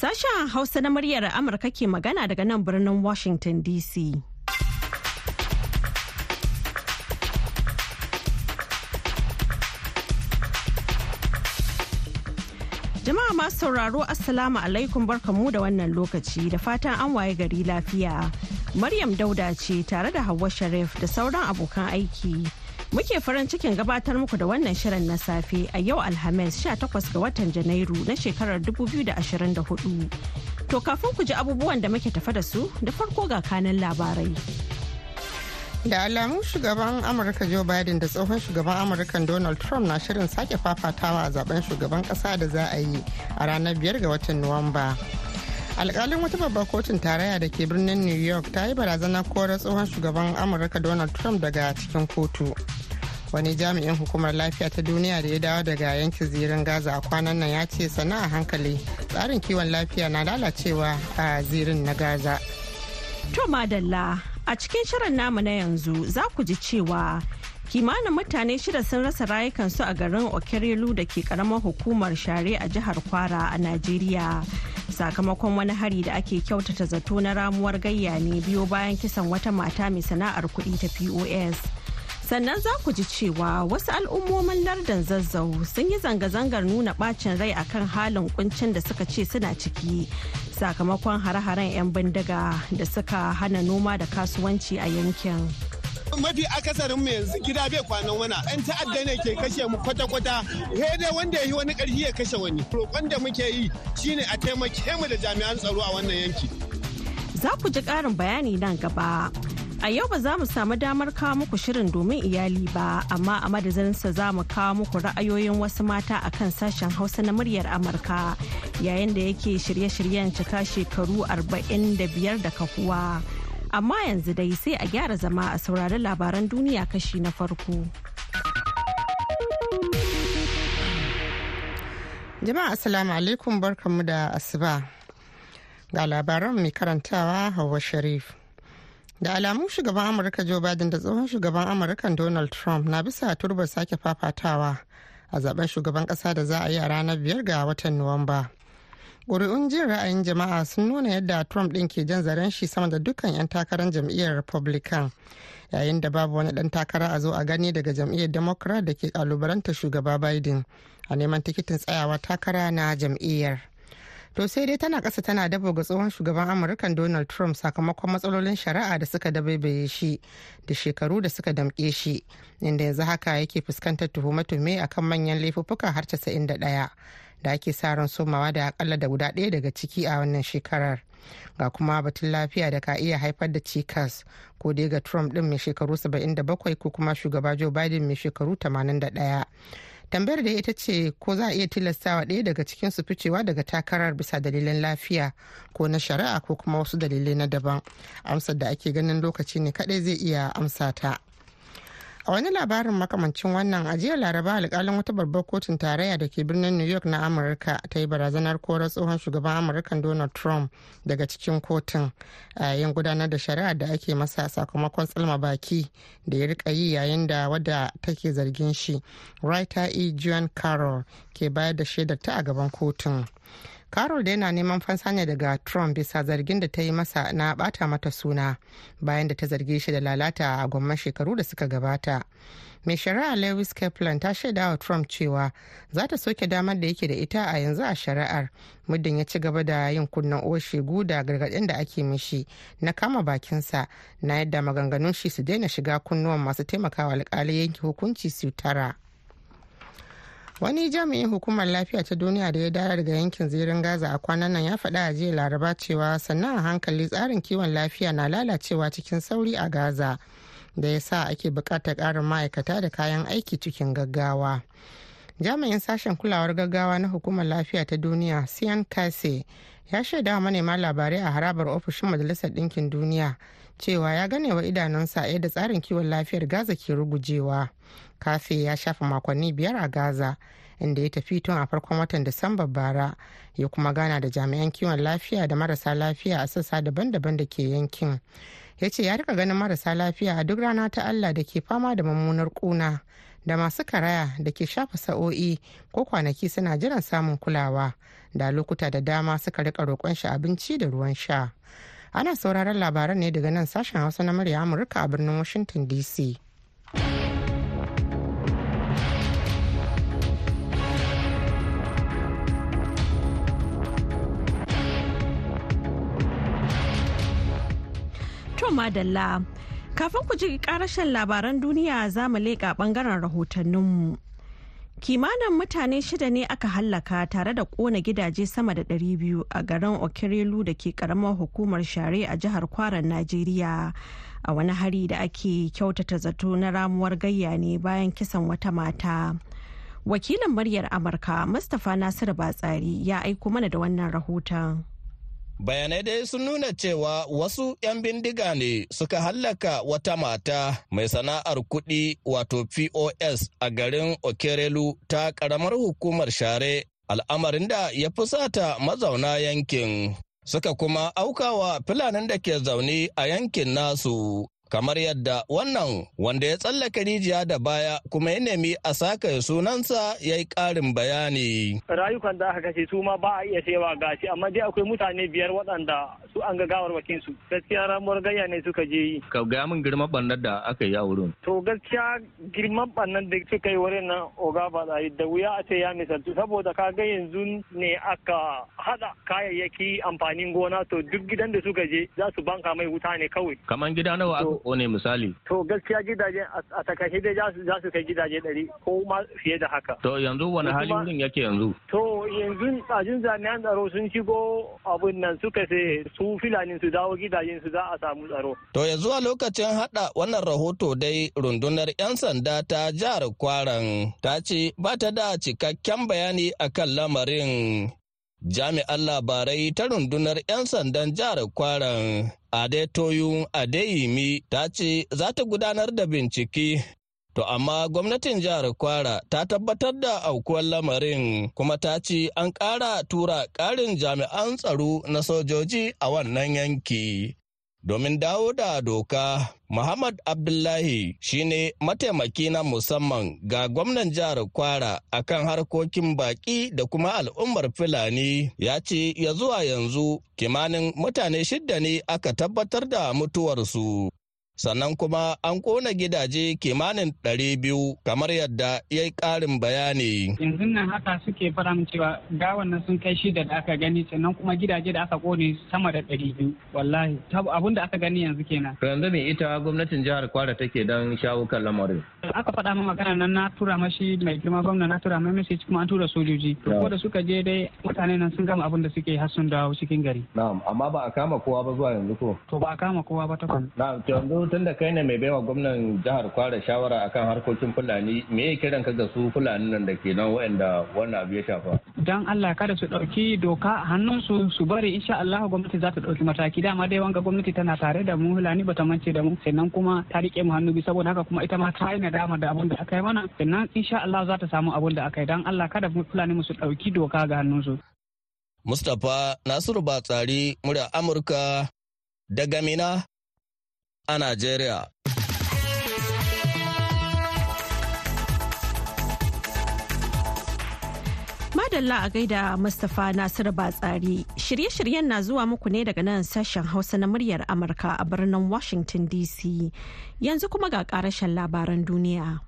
Sashen Hausa na muryar Amurka ke magana daga nan birnin Washington DC. Jama'a masu sauraro Assalamu alaikum barkamu da wannan lokaci da fatan an waye gari lafiya. Maryam Dauda ce tare da Hauwa Sharif da sauran abokan aiki. Muke farin cikin gabatar muku da wannan shirin na safe a yau Alhamis 18 ga watan Janairu na shekarar 2024. To kafin ku ji abubuwan da muke tafa da su da farko ga kanan labarai. da alamun shugaban amurka joe biden da tsohon shugaban amurka donald trump na shirin sake fafatawa a zaɓen shugaban kasa da za a yi a ranar biyar ga watan nuwamba alkalin wata babbar kotun tarayya da ke birnin new york ta yi barazanar korar tsohon shugaban amurka donald trump daga cikin kotu wani jami'in hukumar lafiya ta duniya da ya dawo daga yankin zirin gaza a kwanan nan ya ce sana a hankali tsarin kiwon lafiya na lalacewa a zirin na gaza To madalla a cikin shirin namu na yanzu za ku ji cewa kimanin mutane shida sun rasa rayukansu a garin Okerelu da ke karamar hukumar share a jihar Kwara a Najeriya. Sakamakon wani hari da ake kyautata zato na ramuwar gayya ne biyo bayan kisan wata mata mai sana'ar kuɗi ta POS. Sannan za ku ji cewa wasu al'ummomin lardin zazzau sun yi zanga-zangar nuna bacin rai akan halin kuncin da suka ce suna ciki sakamakon hare-haren 'yan bindiga da suka hana noma da kasuwanci a yankin. mafi akasarin mu yanzu gida bai kwanan wana yan ta'adda ne ke kashe mu kwata-kwata dai wanda ya yi wani ƙarfi ya kashe wani roƙon da muke yi shine a taimake mu da jami'an tsaro a wannan yanki Za ku ji ƙarin bayani nan gaba. A yau ba za mu samu damar kawo muku shirin domin iyali ba, amma a madadinsa za mu kawo muku ra'ayoyin wasu mata a kan sashen Hausa na muryar Amurka yayin da yake shirye-shiryen cika shekaru 45 da kahuwa. Amma yanzu dai sai a gyara zama a saurari labaran duniya kashi na farko. jama'a assalamu alaikum barkanmu da asuba ga labaran mai karantawa hawa sharif da alamun shugaban amurka joe biden da tsohon shugaban amurka donald trump na bisa turbar sake fafatawa a zaɓen shugaban kasa da za a yi a ranar biyar ga watan nuwamba. Ƙuri'un jin ra'ayin jama'a sun nuna yadda trump ɗin ke jan zaren shi sama da dukkan 'yan takarar jam'iyyar republican yayin da babu wani ɗan takara a zo a gani daga jam'iyyar democrat da ke kalubalanta shugaba biden a neman tikitin tsayawa takara na jam'iyyar. To sai dai tana ƙasa tana dabo ga tsohon shugaban amurka donald trump sakamakon matsalolin shari'a da suka dabaibaye shi da shekaru da suka damƙe shi inda yanzu haka yake fuskantar tuhume-tuhume akan manyan laifuffuka har 91 da ake sa ran somawa da akalla da guda ɗaya daga ciki a wannan shekarar. Ga kuma batun lafiya da ka iya haifar da cikas ko dai ga trump ɗin mai shekaru 77 ko kuma shugaba joe biden mai shekaru 81 tambayar da ita ce ko za a iya tilastawa ɗaya daga cikin su ficewa daga takarar bisa dalilan lafiya ko na shari'a ko kuma wasu dalilai na daban. Amsar da ake ganin lokaci ne kadai zai iya amsa ta. A wani labarin makamancin wannan a jiya laraba alkalin wata babbar kotun tarayya da ke birnin new york na amurka ta yi barazanar korar tsohon shugaban amurka donald trump daga cikin kotun a yayin gudanar da shari'ar da ake masa sakamakon tsalma baki da ya riƙa yi yayin da wadda take zargin shi writer e. John carroll ke bayar da shaidar ta a gaban kotun. Carol da yana neman fansa ne daga trump bisa zargin da ta yi masa na bata mata suna bayan da ta zarge shi da lalata a gwamman shekaru da suka gabata. Mai shari'a lewis kaplan ta shaida wa trump cewa za ta soke damar da yake da ita a yanzu a shari'ar muddin ya ci gaba da yin kunnen oshegu da gargaɗin da ake mishi na kama bakinsa na yadda maganganun shi su daina shiga kunnuwan masu taimakawa alkali yanke hukunci su tara. Wani jami'in hukumar lafiya ta duniya da ya dara daga yankin zirin gaza a kwanan nan ya faɗa a jiya laraba cewa sannan a hankali tsarin kiwon lafiya na lalacewa cikin sauri a gaza da ya sa ake buƙatar ƙarin ma'aikata da kayan aiki cikin gaggawa. Jami'in sashen kulawar gaggawa na hukumar lafiya ta duniya sian kase ya shaida wa manema labarai a harabar ofishin majalisar ɗinkin duniya cewa ya gane wa idanunsa yadda tsarin kiwon lafiyar gaza ke rugujewa. Kafe ya shafa makonni biyar a gaza inda ya tafi tun a farkon watan disamba bara ya kuma gana da jami'an kiwon lafiya da marasa lafiya a sassa daban-daban da ke yankin. Ya ce ya riƙa ganin marasa lafiya a duk rana ta allah da ke fama da mummunar kuna da masu karaya da ke shafa sa'o'i ko kwanaki suna jiran samun kulawa da lokuta da dama suka riƙa roƙon shi abinci da ruwan sha. Ana sauraron labaran ne daga nan sashen hausa na murya amurka a birnin washington dc madalla kafin ku ji karashen labaran duniya za mu leƙa ɓangaren rahotanninmu. Kimanin mutane shida ne aka hallaka tare da kona gidaje sama da 200 a garin okirelu da ke karamar hukumar share a jihar kwaran najeriya. A wani hari da ake kyautata zato na ramuwar gayya ne bayan kisan wata mata. Wakilin muryar amurka mustapha nasiru batsari ya aiko mana da wannan rahoton. Bayanai dai sun nuna cewa wasu 'yan bindiga ne suka hallaka wata mata mai sana'ar kuɗi wato pos a garin okerelu ta ƙaramar hukumar share al'amarin da ya fusata mazauna yankin suka kuma aukawa filanin da ke zaune a yankin nasu. Kamar yadda wannan wanda ya tsallaka rijiya da baya kuma ya nemi a saka sunansa ya yi ƙarin bayani. Rayukan da aka kashe su ma ba a iya cewa gashi amma dai akwai mutane biyar waɗanda su an ga gawar wakin su gaskiya ramuwar gayya ne suka je yi. Ka gaya min girman ɓannar da aka yi a wurin. To gaskiya girman ɓannar da suka yi wurin nan oga ba da wuya a ce ya misaltu saboda ka ga yanzu ne aka haɗa kayayyaki amfanin gona to duk gidan da suka je za su banka mai wuta ne kawai. Kaman gida nawa ne misali? To gaskiya gidaje a taƙaice dai za su kai gidaje ɗari ko ma fiye da haka. To yanzu wani hali wurin yake yanzu? To yanzu tsajin jami'an tsaro sun shigo abin nan suka ce su filanin su dawo gidajen su za a samu tsaro. To yanzu a lokacin hada wannan rahoto dai rundunar 'yan sanda ta jihar Kwaran ta ce ba ta da cikakken bayani akan lamarin jami'an labarai ta rundunar 'yan sandan jihar kwaran adetoyun adeyimi ta ce za ta gudanar da bincike To amma gwamnatin jihar Kwara ta tabbatar da aukuwar lamarin kuma ta ce an ƙara tura ƙarin jami'an tsaro na sojoji a wannan yanki. Domin dawo da doka, Muhammad Abdullahi shine mataimaki na musamman ga gwamnan jihar Kwara akan harkokin baki da kuma al'ummar Fulani ya ce ya zuwa yanzu kimanin mutane shidda ne aka tabbatar da mutuwarsu. Sannan kuma an kona gidaje kimanin ɗari biyu kamar yadda ya yi ƙarin bayani. Yanzu nan haka suke fara cewa gawan nan sun kai shida da aka gani sannan kuma gidaje da aka ƙone sama da ɗari biyu wallahi abun da aka gani yanzu kenan. Yanzu me ita gwamnatin jihar Kwara take don shawo kan lamarin? Aka faɗa min magana nan na tura mashi mai girma gwamna na tura mai message kuma an tura sojoji. To ko da suka je dai mutane nan sun gama abin da suke har sun dawo cikin gari. Na'am amma ba a kama kowa ba zuwa yanzu ko? To ba a kama kowa ba takwan. Na'am yanzu tun da kai ne mai baiwa gwamnan jihar kwara shawara akan harkokin fulani me ya kiran ka ga su fulani nan da ke nan waɗanda wannan abu ya shafa? Dan Allah kada su ɗauki doka a hannunsu su bari insha Allah gwamnati za ta ɗauki mataki. Dama dai wanga gwamnati tana tare da mu fulani bata mance da mu sannan kuma ta riƙe mu hannu bi. Saboda haka kuma ita ma ta yi nadama da abun da aka yi mana. Sannan insha Allah za ta samu abun da aka yi. Dan Allah kada fulani mu su ɗauki doka ga hannunsu. Mustapha Nasiru Batsari murya Amurka daga Mina. A Najeriya. Madalla a gaida Mustapha Nasiru Batsari. Shirye-shiryen na zuwa muku ne daga nan sashen Hausa na muryar Amurka a birnin Washington DC. Yanzu kuma ga karashen labaran duniya.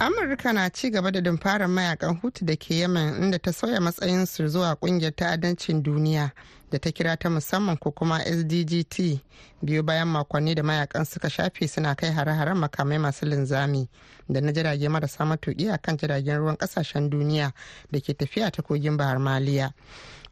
amurka na ci gaba da dumfarar mayaƙan hutu da ke yemen inda ta sauya matsayinsu zuwa ƙungiyar ta'addancin duniya da ta kira ta musamman ko kuma sdgt biyu bayan makonni da mayaƙan suka shafe suna kai hare-haren makamai masu linzami da na jirage marasa matuƙi a kan jiragen ruwan ƙasashen duniya da ke tafiya ta kogin bahar maliya.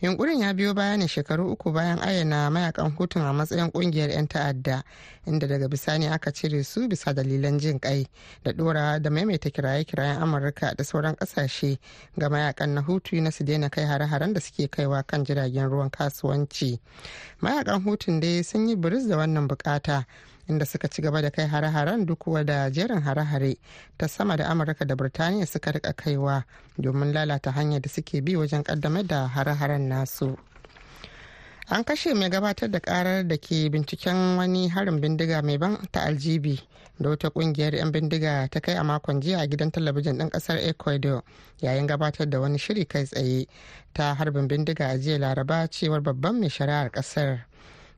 Yunkurin ya biyo baya ne shekaru uku bayan ayyana mayaƙan hutun a matsayin ƙungiyar 'yan ta'adda inda daga bisani aka cire su bisa dalilan jin kai da dora da maimaita kiraye-kirayen amurka da sauran ƙasashe ga mayaƙan na hutu na su daina kai hare-haren da suke kaiwa kan jiragen ruwan kasuwanci. Mayakan hutun dai sun yi biris da wannan buƙata inda suka ci gaba da kai hare-haren duk da jerin hare-hare ta sama da amurka da birtaniya suka riƙa kaiwa domin lalata hanyar da suke bi wajen kaddamar da hare-haren nasu. An kashe mai gabatar da karar da ke binciken wani harin bindiga mai ban ta aljibi da wata ƙungiyar 'yan bindiga ta kai a makon jiya a gidan talabijin ɗin ƙasar ecuador yayin gabatar da wani shiri kai tsaye ta harbin bindiga a jiya laraba cewar babban mai shari'ar ƙasar.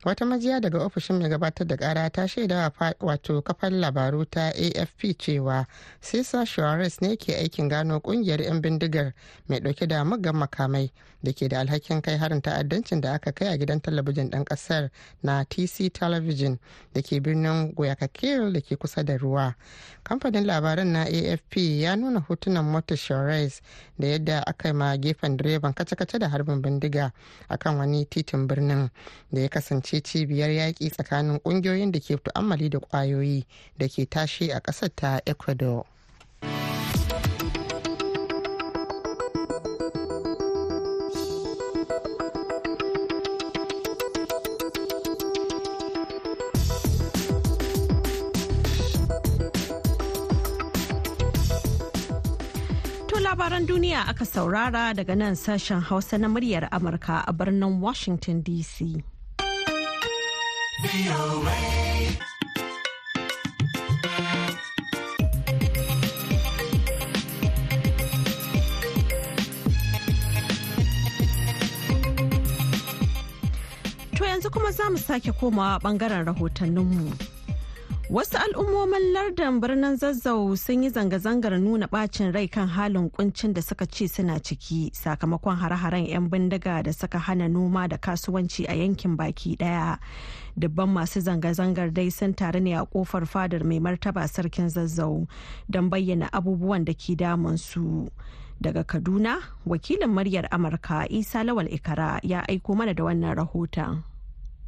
Wata majiya daga ofishin mai gabatar da kara ta shaida wato kafar labaru ta afp cewa cesar suarez ne ke aikin gano ƙungiyar 'yan bindigar mai ɗauke da muggan makamai da ke da alhakin kai harin ta'addancin da aka kai a gidan talabijin ɗan ƙasar na tc television da ke birnin guayaquil da ke kusa da ruwa. Kamfanin labaran na afp ya nuna hotunan motar suarez da yadda aka ma gefen direban kace-kace da harbin bindiga akan wani titin birnin da ya kasance ce cibiyar yaƙi tsakanin ƙungiyoyin da ke tu'ammali da ƙwayoyi da ke tashi a ƙasar ta ecuador. Labaran duniya aka saurara daga nan sashen hausa na muryar amurka a birnin washington dc To yanzu kuma za mu sake komawa ɓangaren rahotanninmu. Wasu al'ummomin lardin birnin zazzau sun yi zanga-zangar nuna bacin rai kan halin kuncin da suka ce suna ciki sakamakon hare-haren 'yan bindiga da suka hana noma da kasuwanci a yankin baki ɗaya. Dubban masu zanga-zangar dai sun taru ne a ƙofar fadar mai martaba sarkin zazzau don bayyana abubuwan da ke damunsu. Daga Kaduna, wakilin muryar Amurka Isa Lawal Ikara ya aiko mana da wannan rahoton.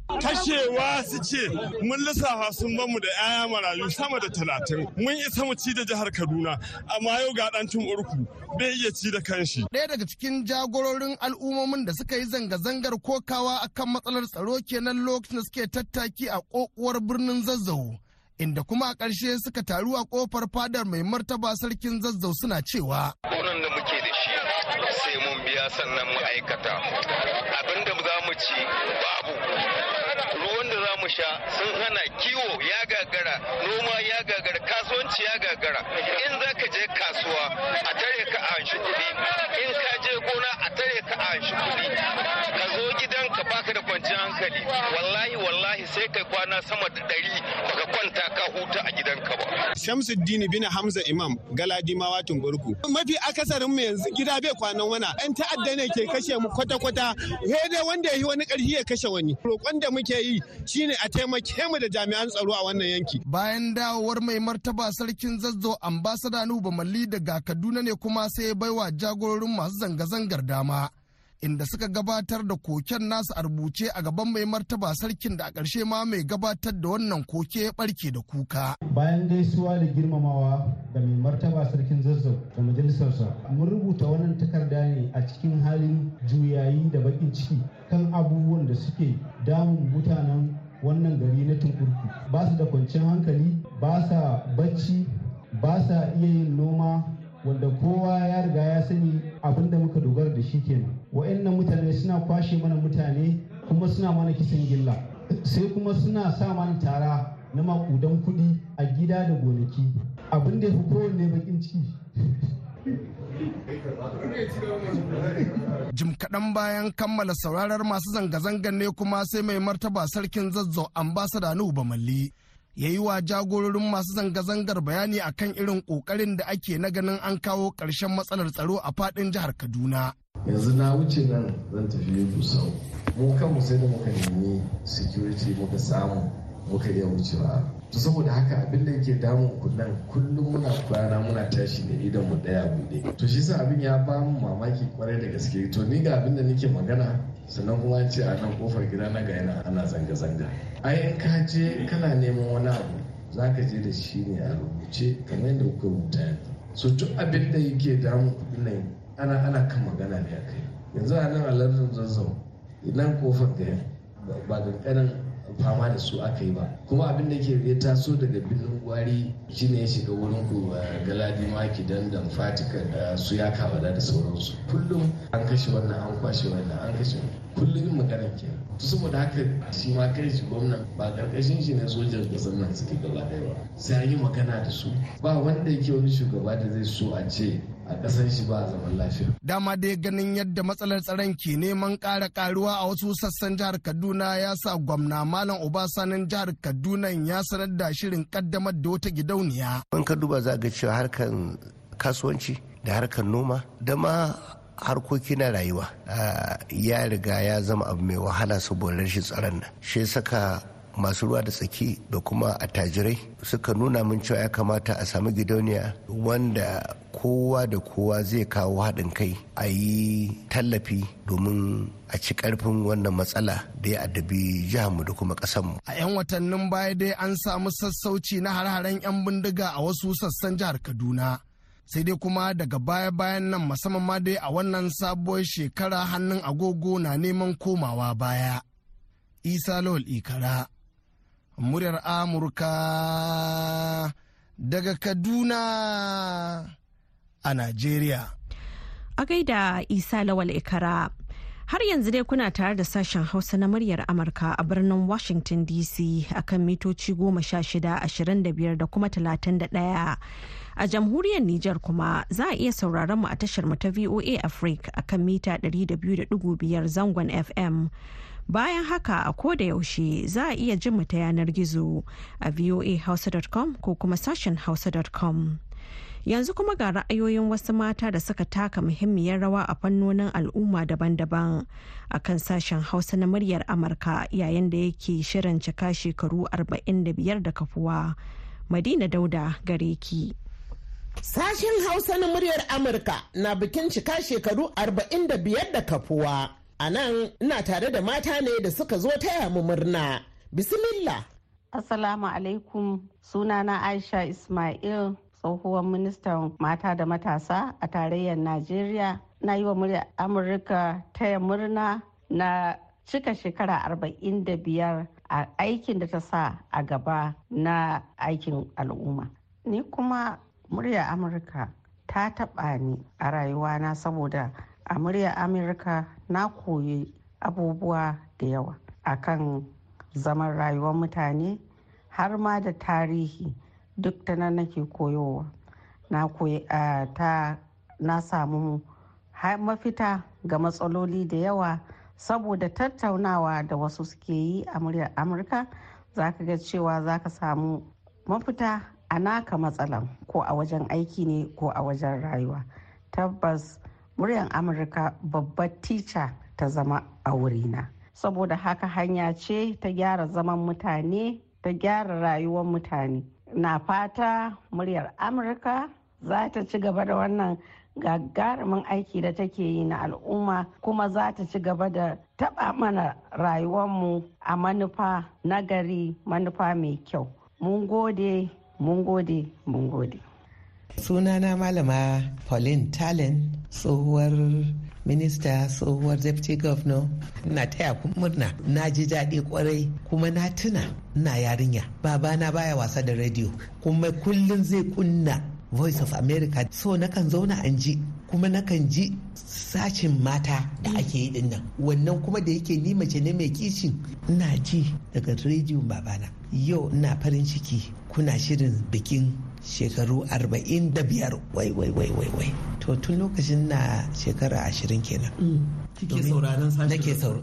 Kashewa su ce mun lissafa sun ba mu da 'ya'ya marayu sama da talatin. Mun isa mu ci da jihar kaduna amma yau ga dan urku bai iya ci da kanshi. Ɗaya daga cikin jagororin al'ummomin da suka yi zanga-zangar kokawa akan matsalar tsaro kenan lokacin da suke tattaki a kokuwar birnin zazzau inda kuma a ƙarshe suka taru a ƙofar fadar mai martaba sarkin zazzau suna cewa da muke da shi sai mun biya sannan ma'aikata. Abinda za mu ci babu. Mu sha sun hana kiwo ya gagara noma ya gagara kasuwanci ya gagara. In za ka je kasuwa a tare ka a shi kuɗi. In ka je gona a tare ka a shi kuɗi. Baka da kwanciyar hankali wallahi wallahi sai kai kwana sama da ɗari baka kwanta ka huta a gidanka ba Shamsuddin bin Hamza Imam Galadimawa Tumburku. Mafi akasarin mu yanzu gida bai kwanan wana. Yan ta'adda ne ke kashe mu kwata-kwata. dai wanda ya yi wani ƙarfi ya kashe wani. Roƙon da muke yi shine a taimake mu da jami'an tsaro a wannan yanki. bayan dawowar mai martaba sarkin zazzau ambasada nuba malli daga kaduna ne kuma sai ya baiwa jagororin masu zanga-zangar dama inda suka gabatar da koken nasu a rubuce a gaban mai martaba sarkin da a ƙarshe ma mai gabatar da wannan koke ya barke da kuka. Bayan gaisuwa da girmamawa da mai martaba sarkin zazzau da majalisarsa mun rubuta wannan takarda ne a cikin halin juyayi da bakin ciki kan abubuwan da suke damun mutanen wannan gari na tunkurku. Ba su da kwanciyar hankali ba sa bacci ba sa iya yin noma wanda kowa ya riga ya sani abin da muka dogara da shi kenan. Wa'annan mutane suna kwashe mana mutane kuma suna mana kisan gilla. Sai kuma suna sa mana tara na makudan kuɗi a gida da gonaki. Abin da ya fi kowanne bakin ciki. Jim kaɗan bayan kammala sauraron masu zanga-zangar ne kuma sai mai martaba sarkin zazzau ambasada nuhu bamalli. Ya yi wa jagororin masu zanga-zangar bayani akan irin ƙoƙarin da ake na ganin an kawo ƙarshen matsalar tsaro a faɗin jihar kaduna. Yanzu na wuce nan zan tafi busau mu kanmu sai da muka nemi security muka samu muka iya wucewa. To saboda haka abin da yake damun kullum kullum muna kwana muna tashi da idan mu ɗaya buɗe to shi sa abin ya ba mu mamaki ƙwarai da gaske. To ni ga abin da nake magana sannan kuma ce a nan ƙofar gida na ga yana ana zanga-zanga. Ai ka je kana neman wani abu za ka je da shi ne a rubuce kamar yadda kuka rubuta yanzu. So duk abin da yake kuɗin nan ana ana kan magana ne a kai. Yanzu a nan a lardin zazzau idan ƙofar gaya? Ba kankanin fama da su aka yi ba. Kuma abin da ke ya taso daga birnin gwari shine ya shiga wurin ku galadi maki dandan fatika da su ya kawada da sauransu. Kullum an kashe wannan an kwashe wannan an kashe kullum yin magana ke saboda haka shi ma kai shi gwamnan ba ƙarƙashin shi ne sojan ƙasar nan suke gaba ɗaya ba. Sai an yi magana da su. Ba wanda yake wani shugaba da zai so a ce a ƙasar shi ba zaman lafiya. Dama dai ganin yadda matsalar tsaron ke neman ƙara ƙaruwa a wasu sassan jihar Kaduna ya sa gwamna Malam Obasanin jihar Kaduna ya sanar da shirin ƙaddamar da wata gidauniya. In ka duba za ga cewa harkar kasuwanci da harkar noma da ma harkoki na rayuwa ya riga ya zama abu mai wahala saboda rashin tsaron nan shi saka masu ruwa da tsaki da kuma attajirai suka nuna min cewa ya kamata a sami gidauniya wanda kowa da kowa zai kawo haɗin kai a yi tallafi domin a ci ƙarfin wannan matsala da ya addabi jiharmu da kuma ƙasarmu. A 'yan watannin baya dai an samu sassauci na har-haren 'yan bindiga a wasu sassan jihar Kaduna. sai dai kuma daga baya-bayan nan musamman ma dai a wannan sabuwar shekara hannun agogo na neman komawa baya. Isa Lawal Ikara muryar Amurka daga Kaduna a Najeriya. A gaida Isa Lawal Ikara. Har yanzu dai kuna tare da sashen Hausa na muryar Amurka a birnin Washington DC akan mitoci goma sha shida ashirin da biyar da kuma talatin da ɗaya. A jamhuriyar Nijar kuma za a iya sauraron mu a tashar mu ta VOA Africa akan mita 200.5 zangon FM. Bayan haka a koda yaushe za a iya jin ta yanar gizo a voahausa.com ko kuma sashen hausa.com. Yanzu kuma ga ra'ayoyin wasu mata da suka taka muhimmiyar rawa a fannonin al'umma daban-daban a kan sashen hausa na muryar Amurka yayin da yake shirin cika shekaru 45 da kafuwa. Madina Dauda gare ki. Sashen Hausa na muryar Amurka na bikin cika shekaru 45 da kafuwa. A nan ina tare da mata ne da suka zo taya mu murna. Bismillah. Assalamu alaikum sunana Aisha Ismail tsohuwar ministan mata da matasa a tarayyar Najeriya. Na yi wa muryar Amurka taya murna na cika shekara 45 a aikin da ta sa a gaba na aikin al'umma. Ni kuma murya amurka ta taɓa ni a rayuwana saboda a murya amurka na koyi abubuwa da yawa akan zaman rayuwar mutane har ma da tarihi. Duk ta nan nake koyowa. Na koyi ta na samu mafita ga matsaloli da yawa saboda tattaunawa da wasu suke yi a muryar amurka. Za ka ga cewa za ka samu mafita a naka matsalan ko a wajen aiki ne ko a wajen rayuwa. Tabbas muryar amurka babbar tica ta zama a wurina. Saboda haka hanya ce ta gyara zaman mutane ta gyara rayuwar mutane. Na fata muryar amurka za ta ci gaba da wannan gagarumin aiki da take yi na al'umma kuma za ta ci gaba da taba mana rayuwarmu a manufa nagari manufa mai kyau. Mun gode mun gode mun gode. Sunana malama pauline talen tsohuwar minista tsohuwar deputy governor. Na taya murna. Na ji daɗi ƙwarai kuma na tuna na yarinya. Babana baya wasa da rediyo kuma kullum zai kunna voice of america. So nakan zauna an ji kuma nakan ji sashin mata da ake yi ɗin nan. Wannan kuma da yake ni mace ne mai kishin ina ji daga rediyon babana. Yau ina farin ciki kuna shirin bikin shekaru 45 wai wai wai wai wai. To tun lokacin na shekara 20 kenan.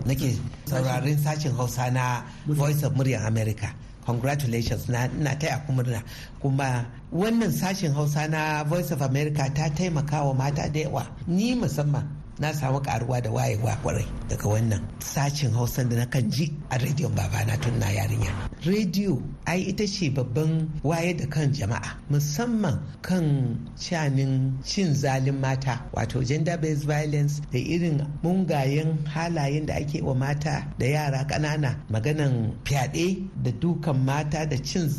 Nake sauraron sashen hausa na voice of muryar america. Congratulations. Na taya ku murna. Kuma wannan sashen hausa na voice of america ta taimaka wa mata da yawa. Ni musamman. Na samu karuwa da wayewa ƙwarai daga wannan sashen hausan da na kan ji a rediyon babana tun na yarinya. Rediyo ai ita ce babban waye da kan jama'a musamman kan shanin cin zalin mata wato gender based violence da irin mungayen halayen da ake wa mata da yara ƙanana maganan fyaɗe da dukan mata da cin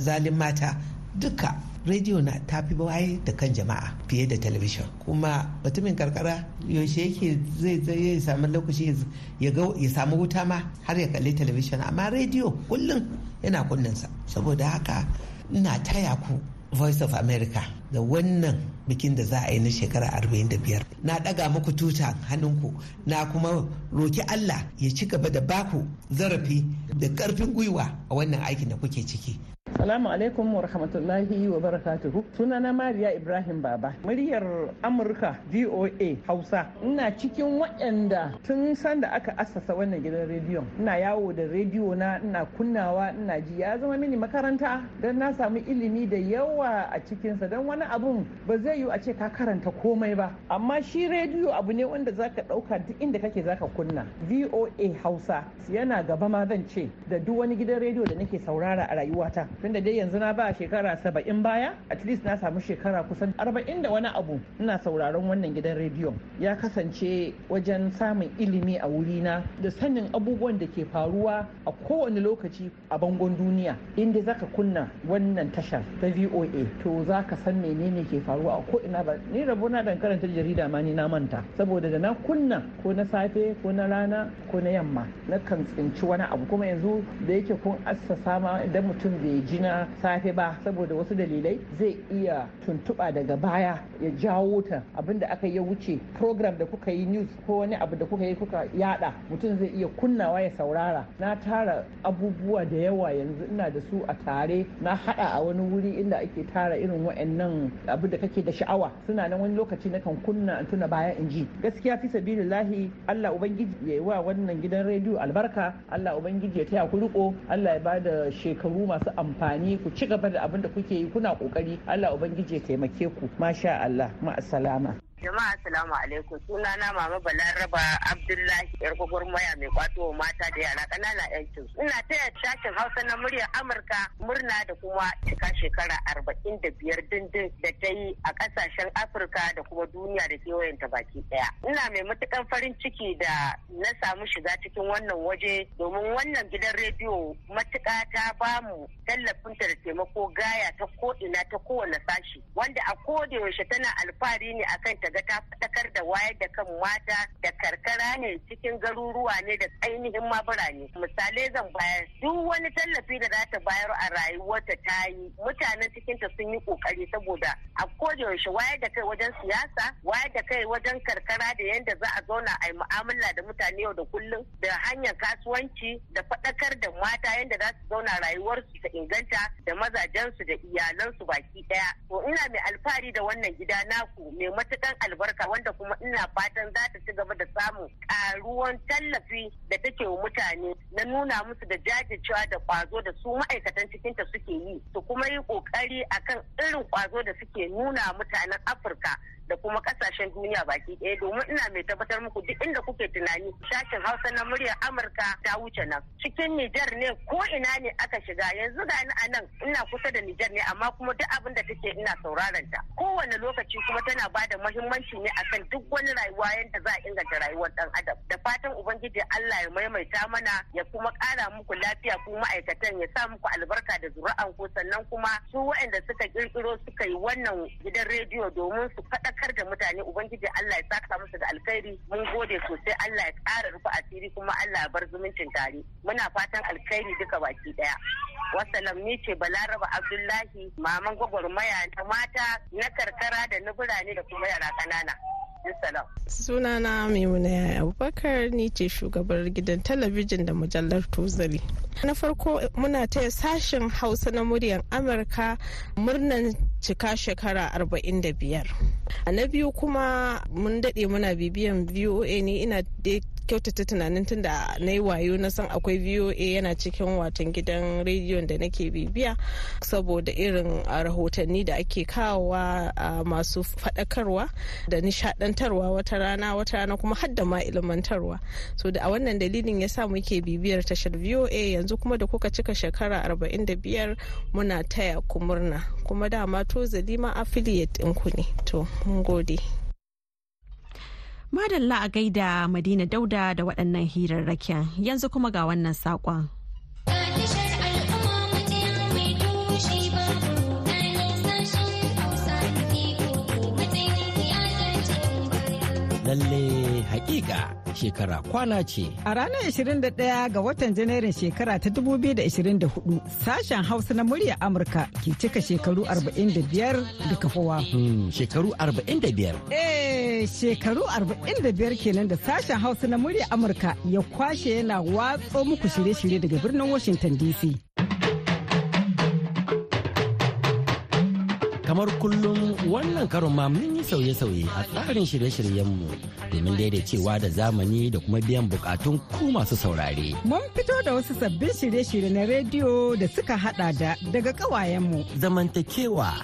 zalin mata duka. Rediyo na tafi waye da kan jama'a fiye da talabishin kuma mutumin karkara yaushe yake zai zai samu lokaci ya samu wuta ma har ya kalli talabishin amma rediyo kullum yana kunninsa saboda haka ina taya ku voice of america da wannan bikin da za a yi na shekara 45 na daga muku tuta hannunku. Na kuma roki allah ya ci gaba da baku zarafi da ƙarfin gwiwa a wannan aikin da kuke ciki. Salamu alaikum wa rahmatullahi wa barakatuhu. Sunana Mariya Ibrahim Baba. Muryar Amurka VOA Hausa. Ina cikin waɗanda tun sanda aka assasa wannan gidan rediyon. Ina yawo da rediyo na ina kunnawa ina ji ya zama mini makaranta don na samu ilimi da yawa a cikinsa don wani abun ba zai yiwu a ce ka karanta komai ba. Amma shi rediyo abu ne wanda zaka ɗauka duk inda kake zaka kunna. VOA Hausa yana gaba ma zan ce da duk wani gidan rediyo da nake saurara a rayuwata. Dai yanzu na ba shekara saba'in baya at least na samu shekara kusan arba'in da wani abu. Ina sauraron wannan gidan rediyon. Ya kasance wajen samun ilimi a wurina da sanin abubuwan da ke faruwa a kowane lokaci a bangon duniya. Inda zaka kunna wannan tashar ta voa to zaka san menene ke faruwa a ko ina ba. Ni rabo na dan karanta jarida ma ni na manta. Saboda da na kunna ko na safe ko na rana ko na yamma na kan tsinci wani abu. Kuma yanzu da yake kun assasa ma idan mutum bai na safe ba saboda wasu dalilai zai iya tuntuɓa daga baya ya jawo ta. Abinda aka yi wuce program da kuka yi news ko wani abu da kuka yi kuka yada mutum zai iya kunnawa ya saurara. Na tara abubuwa da yawa yanzu ina da su a tare. Na hada a wani wuri inda ake tara irin wa'annan abu da kake da sha'awa. Suna nan wani lokaci na kan kunna in tuna baya in ji. Gaskiya fi sabilillahi Allah ubangiji ya yi wa wannan gidan rediyo albarka. Allah ubangiji ya taya ku riko Allah ya ba da shekaru masu amfani. Ku ci gaba da abin da kuke yi kuna ƙoƙari Allah ubangiji ya taimake ku. Masha Allah. Ma'assalama Jama'a assalamu alaikum sunana mama Balaraba Abdullahi yar gwagwarmaya mai kwato mata da yara ƙanana yancin ina taya sashen Hausa na muryar Amurka murna da kuma cika shekara arba'in da biyar dindin da ta yi a ƙasashen Afirka da kuma duniya da kewayenta baki ɗaya. Ina mai matukan farin ciki da na samu shiga cikin wannan waje domin wannan gidan rediyo matuƙa ta ba mu tallafinta da taimako gaya ta ko'ina ta kowane sashi wanda a koda yaushe tana alfahari ne akan ta ga ta faɗakar da wayar da kan mata da karkara ne cikin garuruwa ne da ainihin ma birane. Misalai zan bayar duk wani tallafi da za ta bayar a rayuwarta ta yi mutanen cikinta sun yi ƙoƙari saboda a yaushe wayar da kai wajen siyasa wayar da kai wajen karkara da yadda za a zauna a yi mu'amala da mutane yau da kullum da hanyar kasuwanci da faɗakar da mata yadda za su zauna rayuwarsu ta inganta da mazajensu da iyalansu baki ɗaya. To ina mai alfahari da wannan gida naku mai matukan albarka wanda kuma ina fatan za ta ci gaba da samun karuwan tallafi da take wa mutane na nuna musu da jajircewa da kwazo da su ma'aikatan cikinta suke yi su kuma yi ƙoƙari akan irin kwazo da suke nuna mutanen afirka da kuma ƙasashen duniya baki ɗaya domin ina mai tabbatar muku duk inda kuke tunani sashen hausa na muryar amurka ta wuce nan. Cikin nijar ne ko ina ne aka shiga yanzu ga ni a nan ina kusa da nijar ne amma kuma duk abin da take ina sauraron ta. Kowane lokaci kuma tana ba da muhimmanci ne akan duk wani rayuwa yadda za a inganta rayuwar dan adam. Da fatan ubangiji Allah ya maimaita mana ya kuma ƙara muku lafiya ku ma'aikatan ya sa muku albarka da zuri'an ku sannan kuma su waɗanda suka kirkiro suka yi wannan gidan rediyo domin su faɗa faɗakar da mutane ubangiji Allah ya saka musu da alkhairi. Mun gode sosai Allah ya ƙara rufe asiri kuma Allah ya bar zumuncin tare. Muna fatan alkhairi duka baki ɗaya wasalam ni ce balaraba abdullahi maman gwagwarmaya ta mata na karkara da na birane da kuma yara ƙanana. Sunana Maimuna Abubakar ni ce shugabar gidan talabijin da mujallar Tozali. Na farko muna taya sashen Hausa na muryar Amurka murnan cika shekara 45. A na biyu kuma mun daɗe muna bibiyan VOA ne ina kyautata tunanin tun da na yi wayo na san akwai voa yana cikin watan gidan rediyon da nake bibiya saboda irin rahotanni da ake kawowa masu faɗakarwa da nishadantarwa wata rana wata rana kuma hadda ma ilmantarwa. So da a wannan dalilin ya sa muke bibiyar tashar voa yanzu kuma da kuka cika shekara 45 muna taya ku murna. Kuma dama to zalima affiliate ɗinku ne. To mun gode. Madalla a gaida Madina Dauda da waɗannan hirarraken yanzu kuma ga wannan saƙon. Lalle hakika shekara kwana ce. A ranar 21 ga watan Janairun shekara ta 2024 sashen Hausa na murya Amurka ke cika shekaru 45 da kafowa. Hmm, shekaru 45? Eh, shekaru 45 kenan da sashen Hausa na murya Amurka ya kwashe yana watso muku shirye-shirye daga birnin Washington DC. Kamar kullum wannan karon ma mun yi sauye-sauye a tsarin shirye-shiryenmu domin daidaicewa da zamani da kuma biyan bukatun ku masu saurare. Mun fito da wasu sabbin shirye-shirye na rediyo da suka hada da daga kawayenmu. Zamantakewa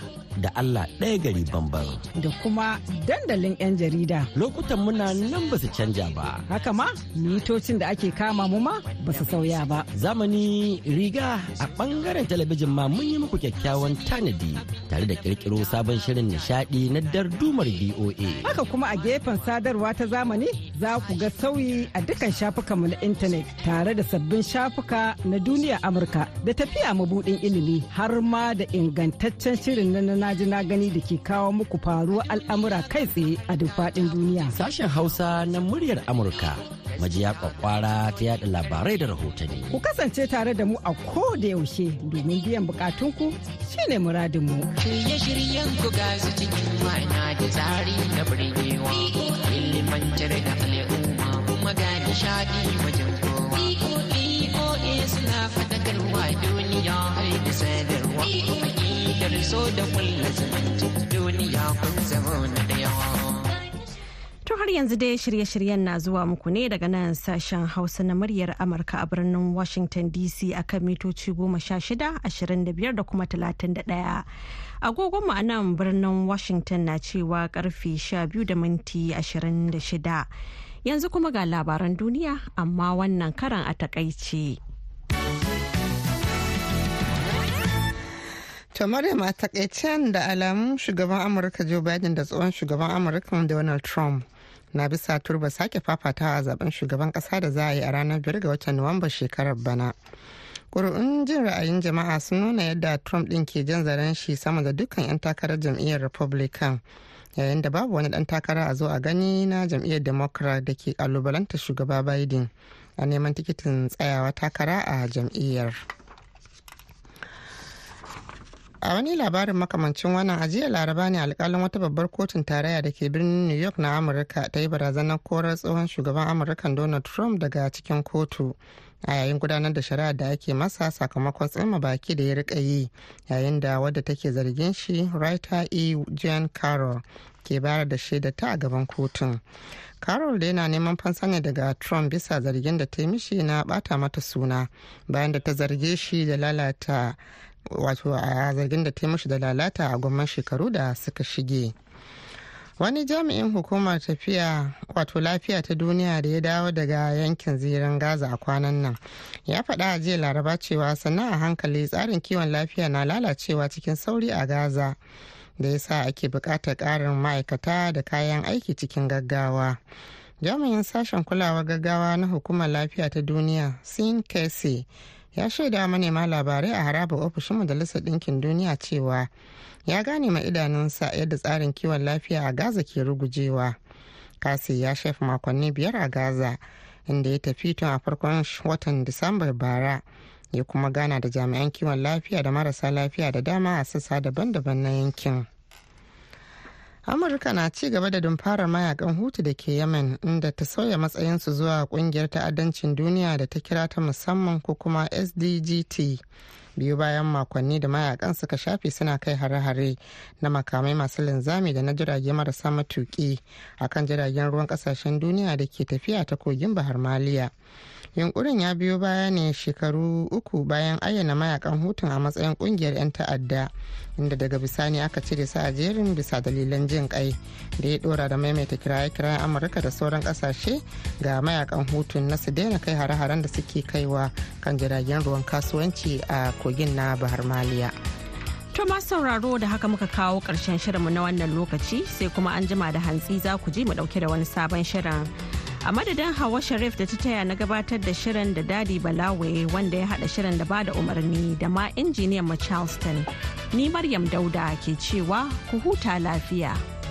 da Allah ɗaya gari bamban. Da kuma dandalin 'yan jarida. Lokutan muna nan ba su canja ba. Haka ma, mitocin da ake kama mu ma ba su sauya ba. Zamani riga a ɓangaren talabijin ma mun yi muku kyakkyawan tanadi tare da ƙirƙiro sabon shirin nishaɗi na dardumar BOA. Haka kuma a gefen sadarwa ta zamani za ku ga sauyi a dukkan shafukanmu na intanet tare da sabbin shafuka na duniya Amurka da tafiya mabuɗin ilimi har ma da ingantaccen shirin na na ji na gani da ke kawo muku faruwar al'amura kai tsaye a duk faɗin duniya. Sashen Hausa na muryar Amurka majiya kwakwara ta yada labarai da rahotanni. Ku kasance tare da mu a ko da yaushe domin biyan bukatunku shine muradin mu. Shirye-shiryen ku ga su cikin ma'ana da tsari na birgewa. Ilimantar da al'umma kuma ga nishadi wajen kowa. BOA suna faɗakarwa duniya har da sadarwa. Fahimtar so da yanzu dai shirye-shiryen na zuwa muku ne daga nan sashen Hausa na muryar Amurka a birnin Washington DC akan mitoci goma sha shida, ashirin da biyar da kuma talatin da ɗaya. Agogon mu a nan birnin Washington na cewa ƙarfe sha biyu da minti ashirin da shida. Yanzu kuma ga labaran duniya amma wannan karan a taƙaice. To Maryam a takaicen da alamun shugaban Amurka Joe Biden da tsohon shugaban Amurka Donald Trump na bisa turba sake fafatawa a zaɓen shugaban kasa da za a yi a ranar biyar ga watan Nuwamba shekarar bana. Ƙuri'un jin ra'ayin jama'a sun nuna yadda Trump ɗin ke jan zaren shi sama da dukkan 'yan takarar jam'iyyar Republican. Yayin da babu wani ɗan takara a zo a gani na jam'iyyar Democrat da ke kalubalanta shugaba Biden a neman tikitin tsayawa takara a jam'iyyar. A wani labarin makamancin wannan a jiya laraba ne alkalin wata babbar kotun tarayya da ke birnin new york na amurka ta yi barazanar korar tsohon shugaban amurka donald trump daga cikin kotu a yayin gudanar da shari'a da ake masa sakamakon tsima baki da ya riƙa yi yayin da wadda take zargin shi writer e. Jean carroll ke bayar da shaida ta a gaban kotun. Carol da yana neman fansa ne daga trump bisa zargin da ta mishi na bata mata suna bayan da ta zarge shi da lalata wato a zargin da ta mishi da lalata a gwamman shekaru da suka shige. Wani jami'in hukumar tafiya wato lafiya ta duniya da ya dawo daga yankin zirin gaza a kwanan nan ya faɗa a jiya laraba cewa sannan a hankali tsarin kiwon lafiya na lalacewa cikin sauri a gaza da ya sa ake buƙatar ƙarin ma'aikata da kayan aiki cikin gaggawa. Jami'in sashen kulawar gaggawa na hukumar lafiya ta duniya sin kese ya shaida manema labarai a harabar ofishin majalisar ɗinkin duniya cewa ya gane ma idanunsa yadda tsarin kiwon lafiya a gaza ke rugujewa. Kasi ya shafi makonni biyar a gaza inda ya tafi tun a farkon watan disambar bara ya kuma gana da jami'an kiwon lafiya da marasa lafiya da dama a sassa daban-daban na yankin. Amurka na ci gaba da dumfarar mayaƙan hutu da ke yemen inda ta sauya matsayinsu zuwa ƙungiyar ta'addancin duniya da ta kira ta musamman ko kuma sdgt biyu bayan makonni da mayaƙan suka shafe suna kai hare-hare na makamai masu linzami da na jirage marasa matuki akan jiragen ruwan ƙasashen duniya da ke tafiya ta kogin bahar maliya. Yunkurin ya biyo baya ne shekaru uku bayan ayyana mayaƙan hutun a matsayin ƙungiyar 'yan ta'adda inda daga bisani aka cire su a jerin bisa dalilan jin kai da ya dora da maimaita kiraye-kirayen amurka da sauran ƙasashe ga mayaƙan hutun na su daina kai hare-haren da suke kaiwa kan jiragen ruwan kasuwanci a kogin na bahar maliya To ma sauraro da haka muka kawo ƙarshen shirinmu na wannan lokaci sai kuma an jima da hantsi za ku ji mu ɗauke da wani sabon shirin. A madadin hawa sharif da ta taya na gabatar da shirin da daɗi balawe wanda ya hada shirin da ba da umarni da ma injiniyan mu charleston ni maryam dauda ke cewa ku huta lafiya.